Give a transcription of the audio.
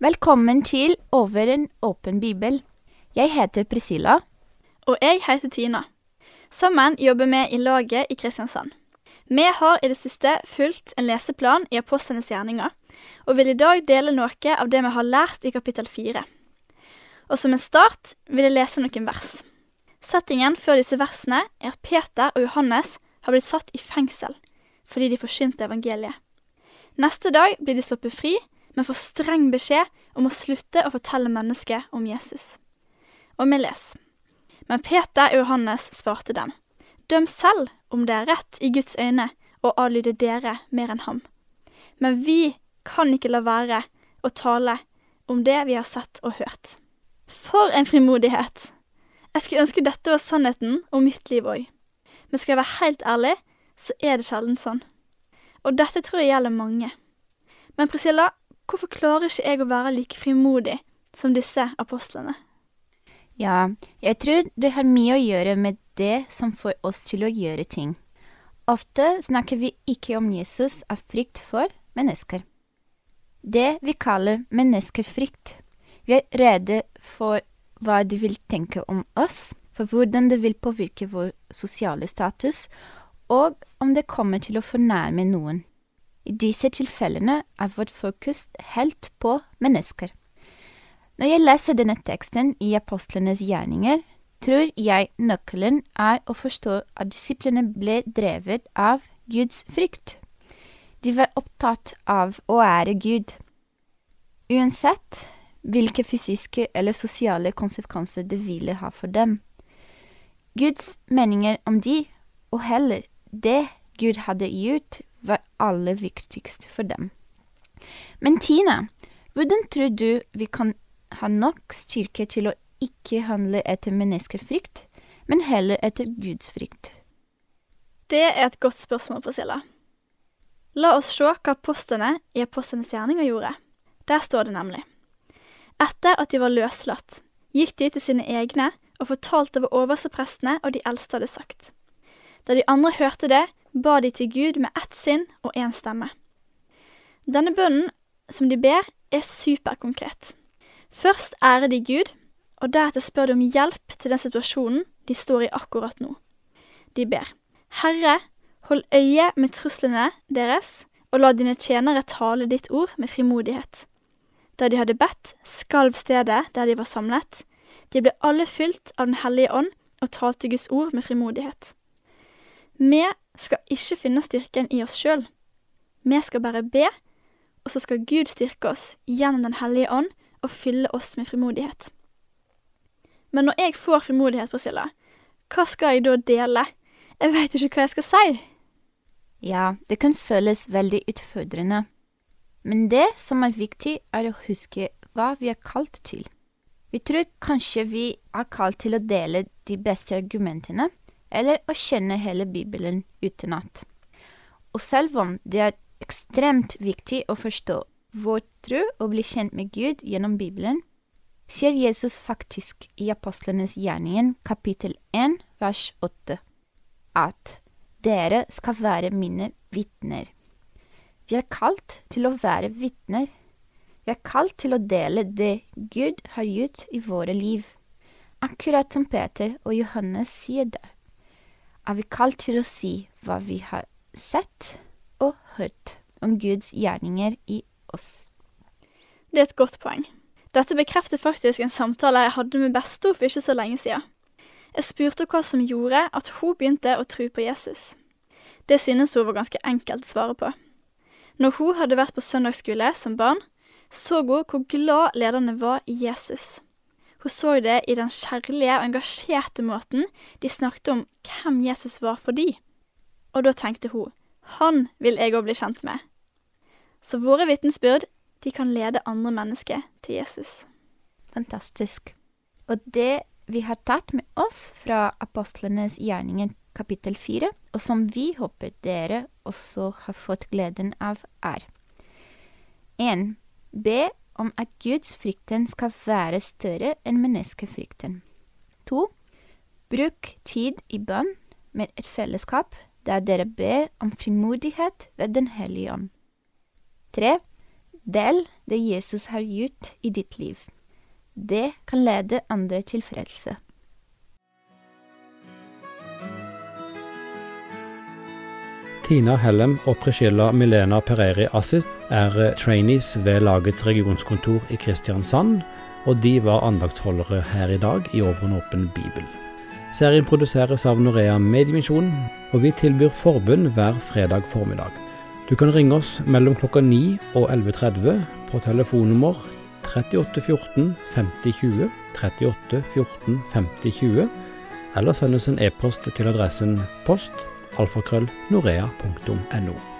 Velkommen til Over en åpen bibel. Jeg heter Priscilla. Og jeg heter Tina. Sammen jobber vi i laget i Kristiansand. Vi har i det siste fulgt en leseplan i Apostlenes gjerninger, og vil i dag dele noe av det vi har lært i kapittel fire. Og som en start vil jeg lese noen vers. Settingen før disse versene er at Peter og Johannes har blitt satt i fengsel fordi de forsynte evangeliet. Neste dag blir de sluppet fri, men får streng beskjed om å slutte å fortelle mennesket om Jesus. Og vi leser. Men Peter og Johannes svarte dem. Døm selv om det er rett i Guds øyne å adlyde dere mer enn ham. Men vi kan ikke la være å tale om det vi har sett og hørt. For en frimodighet! Jeg skulle ønske dette var sannheten om mitt liv òg. Men skal jeg være helt ærlig, så er det sjelden sånn. Og dette tror jeg gjelder mange. Men Priscilla, hvorfor klarer ikke jeg å være like frimodig som disse apostlene? Ja, jeg tror det har mye å gjøre med det som får oss til å gjøre ting. Ofte snakker vi ikke om Jesus av frykt for mennesker. Det vi kaller menneskefrykt. Vi er redde for hva de vil tenke om oss, for hvordan det vil påvirke vår sosiale status, og om det kommer til å fornærme noen. I disse tilfellene er vårt fokus helt på mennesker. Når jeg leser denne teksten i Apostlenes gjerninger, tror jeg nøkkelen er å forstå at disiplene ble drevet av Guds frykt. De var opptatt av å ære Gud. Uansett hvilke fysiske eller sosiale konsekvenser det ville ha for dem. Guds meninger om de, og heller det Gud hadde gjort, var aller viktigst for dem. Men Tina, hvordan tror du vi kan ha nok styrke til å ikke handle etter menneskefrykt, men heller etter Guds frykt? Det er et godt spørsmål, Priscilla. La oss se hva apostlene i apostlenes gjerninger gjorde. Der står det nemlig. Etter at de var løslatt, gikk de til sine egne og fortalte hva oversteprestene og de eldste hadde sagt. Da de andre hørte det, ba de til Gud med ett sinn og én stemme. Denne bønnen som de ber, er superkonkret. Først ærer de Gud, og deretter spør de om hjelp til den situasjonen de står i akkurat nå. De ber, Herre, hold øye med truslene deres, og la dine tjenere tale ditt ord med frimodighet. Da de hadde bedt, skalv stedet der de var samlet. De ble alle fylt av Den hellige ånd og talte Guds ord med frimodighet. Vi skal ikke finne styrken i oss sjøl. Vi skal bare be, og så skal Gud styrke oss gjennom Den hellige ånd og fylle oss med frimodighet. Men når jeg får frimodighet, Priscilla, hva skal jeg da dele? Jeg veit jo ikke hva jeg skal si. Ja, det kan føles veldig utfordrende. Men det som er viktig, er å huske hva vi er kalt til. Vi tror kanskje vi er kalt til å dele de beste argumentene, eller å kjenne hele Bibelen utenat. Og selv om det er ekstremt viktig å forstå vår tro og bli kjent med Gud gjennom Bibelen, sier Jesus faktisk i Apostlenes gjerningen kapittel 1 vers 8 at dere skal være mine vitner. Vi er kalt til å være vitner. Vi er kalt til å dele det Gud har gjort i våre liv. Akkurat som Peter og Johannes sier der, er vi kalt til å si hva vi har sett og hørt om Guds gjerninger i oss. Det er et godt poeng. Dette bekrefter faktisk en samtale jeg hadde med Besto for ikke så lenge siden. Jeg spurte hva som gjorde at hun begynte å tro på Jesus. Det synes hun var ganske enkelt å svare på. Når hun hadde vært på søndagsskole som barn, så hun hvor glad lederne var i Jesus. Hun så det i den kjærlige og engasjerte måten de snakket om hvem Jesus var for de. Og da tenkte hun, han vil jeg òg bli kjent med. Så våre vitnesbyrd, de kan lede andre mennesker til Jesus. Fantastisk. Og det vi har tatt med oss fra apostlenes gjerninger kapittel fire, og som vi håper dere også har fått gleden av, er 1. Be om at gudsfrykten skal være større enn menneskefrykten. 2. Bruk tid i bønn med et fellesskap der dere ber om frimodighet ved Den hellige ånd. 3. Del det Jesus har gjort i ditt liv. Det kan lede andre til frelse. Tina Hellem og Priscilla Milena Pereri Assit er eh, trainees ved lagets regionskontor i Kristiansand, og de var andaktsholdere her i dag i Over en åpen bibel. Serien produseres av Norea Mediemisjon, og vi tilbyr forbund hver fredag formiddag. Du kan ringe oss mellom klokka 9 og 11.30 på telefonnummer 3814 5020, 3814 5020, eller send oss en e-post til adressen post alfakrøll norea.no.